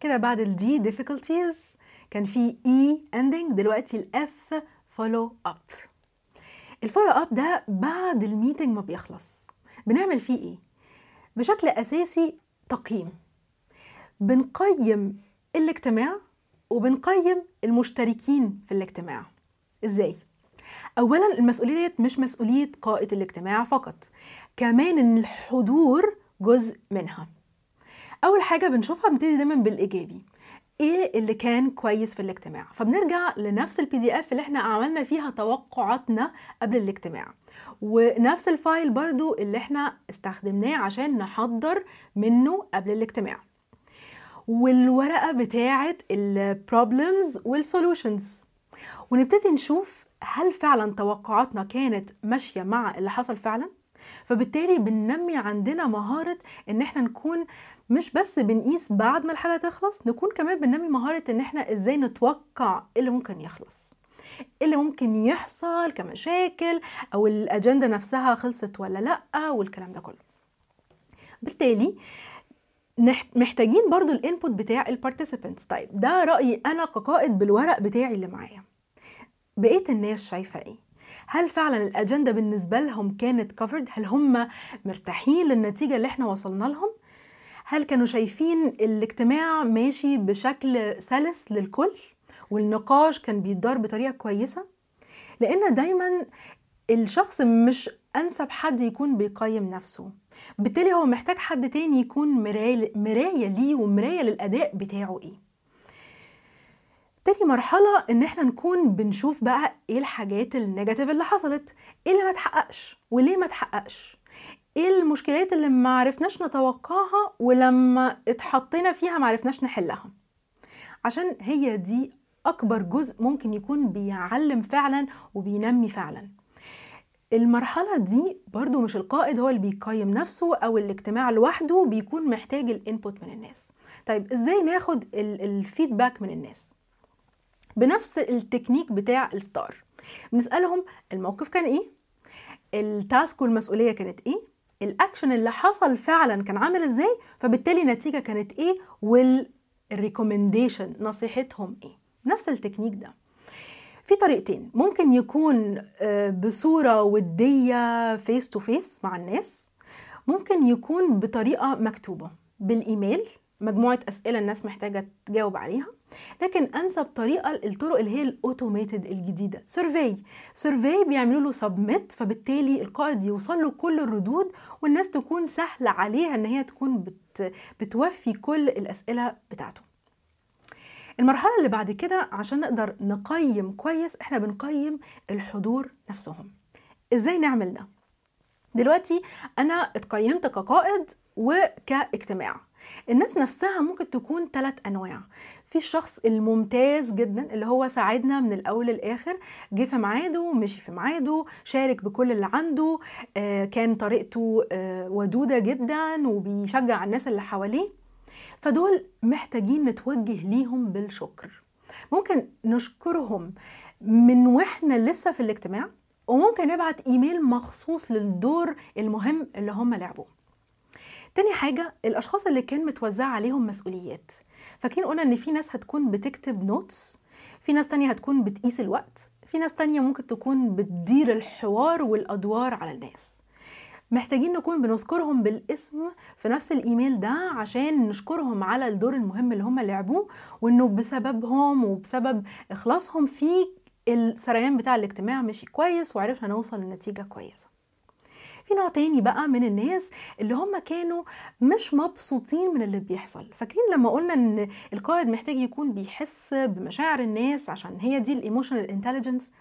كده بعد ال difficulties كان في ال ending دلوقتي ال follow up. ال follow up ده بعد ال meeting ما بيخلص. بنعمل فيه إيه؟ بشكل أساسي تقييم. بنقيم الاجتماع وبنقيم المشتركين في الاجتماع. إزاي؟ اولا المسؤولية مش مسؤولية قائد الاجتماع فقط كمان ان الحضور جزء منها. أول حاجة بنشوفها بنبتدي دايما بالإيجابي. إيه اللي كان كويس في الاجتماع؟ فبنرجع لنفس ال PDF اللي إحنا عملنا فيها توقعاتنا قبل الاجتماع. ونفس ال file برضو اللي إحنا استخدمناه عشان نحضر منه قبل الاجتماع. والورقة بتاعة ال problems وال solutions ونبتدي نشوف هل فعلا توقعاتنا كانت ماشية مع اللي حصل فعلا؟ فبالتالي بننمي عندنا مهارة إن إحنا نكون مش بس بنقيس بعد ما الحاجة تخلص نكون كمان بننمي مهارة إن إحنا إزاي نتوقع إيه اللي ممكن يخلص. إيه اللي ممكن يحصل كمشاكل أو الأجندة نفسها خلصت ولا لأ والكلام ده كله. بالتالي محتاجين برضو ال input بتاع ال participants طيب ده رأيي أنا كقائد بالورق بتاعي اللي معايا. بقية الناس شايفة إيه؟ هل فعلا الأجندة بالنسبة لهم كانت كفرد هل هم مرتاحين للنتيجة اللي إحنا وصلنا لهم؟ هل كانوا شايفين الاجتماع ماشي بشكل سلس للكل والنقاش كان بيدار بطريقة كويسة؟ لأن دايما الشخص مش أنسب حد يكون بيقيم نفسه. بالتالي هو محتاج حد تاني يكون مراية ليه ومراية للأداء بتاعه إيه. تاني مرحلة إن إحنا نكون بنشوف بقى إيه الحاجات ال negative اللي حصلت إيه اللي ما تحققش وليه ما تحققش إيه المشكلات اللي ما عرفناش نتوقعها ولما اتحطينا فيها ما عرفناش نحلها. عشان هي دي أكبر جزء ممكن يكون بيعلم فعلا وبينمي فعلا. المرحلة دي برضو مش القائد هو اللي بيقيم نفسه أو الاجتماع لوحده بيكون محتاج ال input من الناس. طيب إزاي ناخد ال feedback من الناس؟ بنفس التكنيك بتاع ال STAR. بنسألهم الموقف كان إيه؟ ال task والمسؤولية كانت إيه؟ الأكشن اللي حصل فعلا كان عامل إزاي؟ فبالتالي النتيجة كانت إيه؟ وال recommendation نصيحتهم إيه؟ نفس التكنيك ده. في طريقتين. ممكن يكون بصورة ودية face to face مع الناس. ممكن يكون بطريقة مكتوبة بالإيميل. مجموعة أسئلة الناس محتاجة تجاوب عليها. لكن أنسب طريقة الطرق اللي هي ال automated الجديدة. survey. survey بيعملوا له submit فبالتالي القائد يوصل له كل الردود والناس تكون سهلة عليها إن هي تكون بت بتوفي كل الأسئلة بتاعته. المرحلة اللي بعد كده عشان نقدر نقيم كويس إحنا بنقيم الحضور نفسهم. إزاي نعمل ده؟ دلوقتي أنا اتقيمت كقائد وكاجتماع. الناس نفسها ممكن تكون ثلاث أنواع. في الشخص الممتاز جدا اللي هو ساعدنا من الأول للآخر جه في ميعاده مشي في ميعاده شارك بكل اللي عنده آه كان طريقته آه ودودة جدا وبيشجع الناس اللي حواليه. فدول محتاجين نتوجه ليهم بالشكر. ممكن نشكرهم من وإحنا لسه في الاجتماع وممكن نبعت إيميل مخصوص للدور المهم اللي هم لعبوه. تاني حاجة الأشخاص اللي كان متوزع عليهم مسؤوليات. فاكرين قلنا إن في ناس هتكون بتكتب نوتس في ناس تانية هتكون بتقيس الوقت في ناس تانية ممكن تكون بتدير الحوار والأدوار على الناس. محتاجين نكون بنذكرهم بالاسم في نفس الإيميل ده عشان نشكرهم على الدور المهم اللي هم لعبوه وإنه بسببهم وبسبب إخلاصهم في السريان بتاع الاجتماع مشي كويس وعرفنا نوصل لنتيجة كويسة. في نوع تاني بقى من الناس اللي هم كانوا مش مبسوطين من اللي بيحصل. فاكرين لما قلنا إن القائد محتاج يكون بيحس بمشاعر الناس عشان هي دي ال emotional intelligence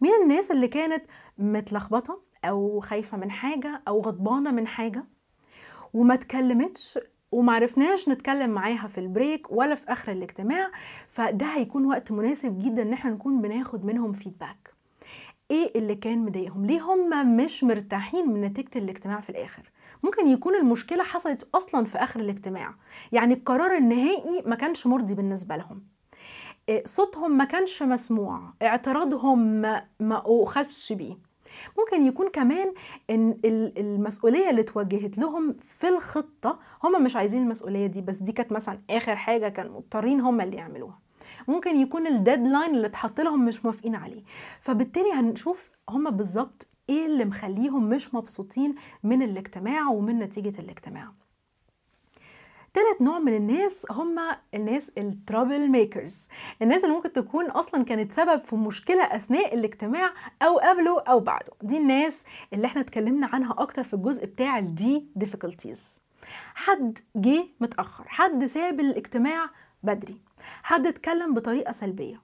مين الناس اللي كانت متلخبطة أو خايفة من حاجة أو غضبانة من حاجة وما اتكلمتش ومعرفناش نتكلم معاها في البريك ولا في آخر الاجتماع؟ فده هيكون وقت مناسب جدا إن إحنا نكون بناخد منهم فيدباك إيه اللي كان مضايقهم؟ ليه هم مش مرتاحين من نتيجة الاجتماع في الآخر؟ ممكن يكون المشكلة حصلت أصلا في آخر الاجتماع. يعني القرار النهائي ما كانش مرضي بالنسبة لهم. صوتهم ما كانش مسموع. اعتراضهم ما, ما أخذش بيه. ممكن يكون كمان إن المسؤولية اللي اتوجهت لهم في الخطة هم مش عايزين المسؤولية دي بس دي كانت مثلا آخر حاجة كانوا مضطرين هم اللي يعملوها. ممكن يكون ال deadline اللي اتحط لهم مش موافقين عليه. فبالتالي هنشوف هم بالظبط إيه اللي مخليهم مش مبسوطين من الاجتماع ومن نتيجة الاجتماع. تالت نوع من الناس هم الناس ال trouble makers الناس اللي ممكن تكون أصلا كانت سبب في مشكلة أثناء الاجتماع أو قبله أو بعده. دي الناس اللي إحنا اتكلمنا عنها أكتر في الجزء بتاع الدي difficulties. حد جه متأخر. حد ساب الاجتماع بدري. حد اتكلم بطريقة سلبية.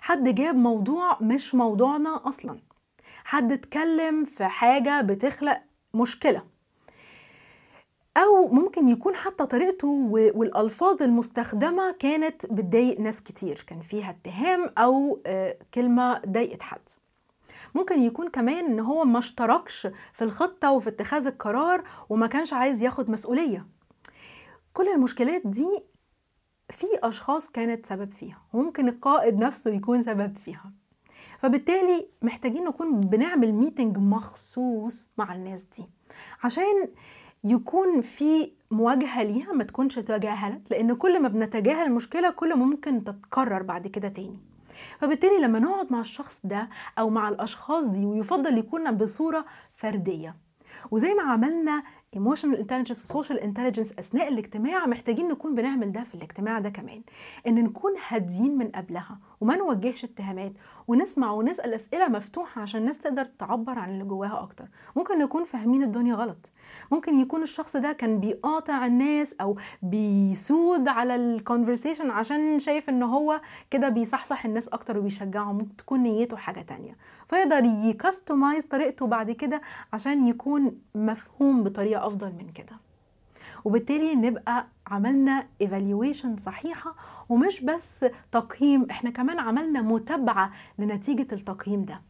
حد جاب موضوع مش موضوعنا أصلا. حد اتكلم في حاجة بتخلق مشكلة. أو ممكن يكون حتى طريقته والألفاظ المستخدمة كانت بتضايق ناس كتير. كان فيها اتهام أو كلمة ضايقت حد. ممكن يكون كمان إن هو ما اشتركش في الخطة وفي اتخاذ القرار وما كانش عايز ياخد مسؤولية. كل المشكلات دي في أشخاص كانت سبب فيها وممكن القائد نفسه يكون سبب فيها. فبالتالي محتاجين نكون بنعمل ميتنج مخصوص مع الناس دي عشان يكون في مواجهة ليها ما تكونش تجاهلت لأن كل ما بنتجاهل المشكلة كل ما ممكن تتكرر بعد كده تاني. فبالتالي لما نقعد مع الشخص ده أو مع الأشخاص دي ويفضل يكون بصورة فردية وزي ما عملنا emotional intelligence و social intelligence أثناء الاجتماع محتاجين نكون بنعمل ده في الاجتماع ده كمان. إن نكون هاديين من قبلها وما نوجهش اتهامات ونسمع ونسأل أسئلة مفتوحة عشان الناس تقدر تعبر عن اللي جواها أكتر. ممكن نكون فاهمين الدنيا غلط. ممكن يكون الشخص ده كان بيقاطع الناس أو بيسود على ال conversation عشان شايف إن هو كده بيصحصح الناس أكتر وبيشجعهم. ممكن تكون نيته حاجة تانية. فيقدر ي customize طريقته بعد كده عشان يكون مفهوم بطريقة أفضل من كده. وبالتالي نبقى عملنا evaluation صحيحة ومش بس تقييم إحنا كمان عملنا متابعة لنتيجة التقييم ده.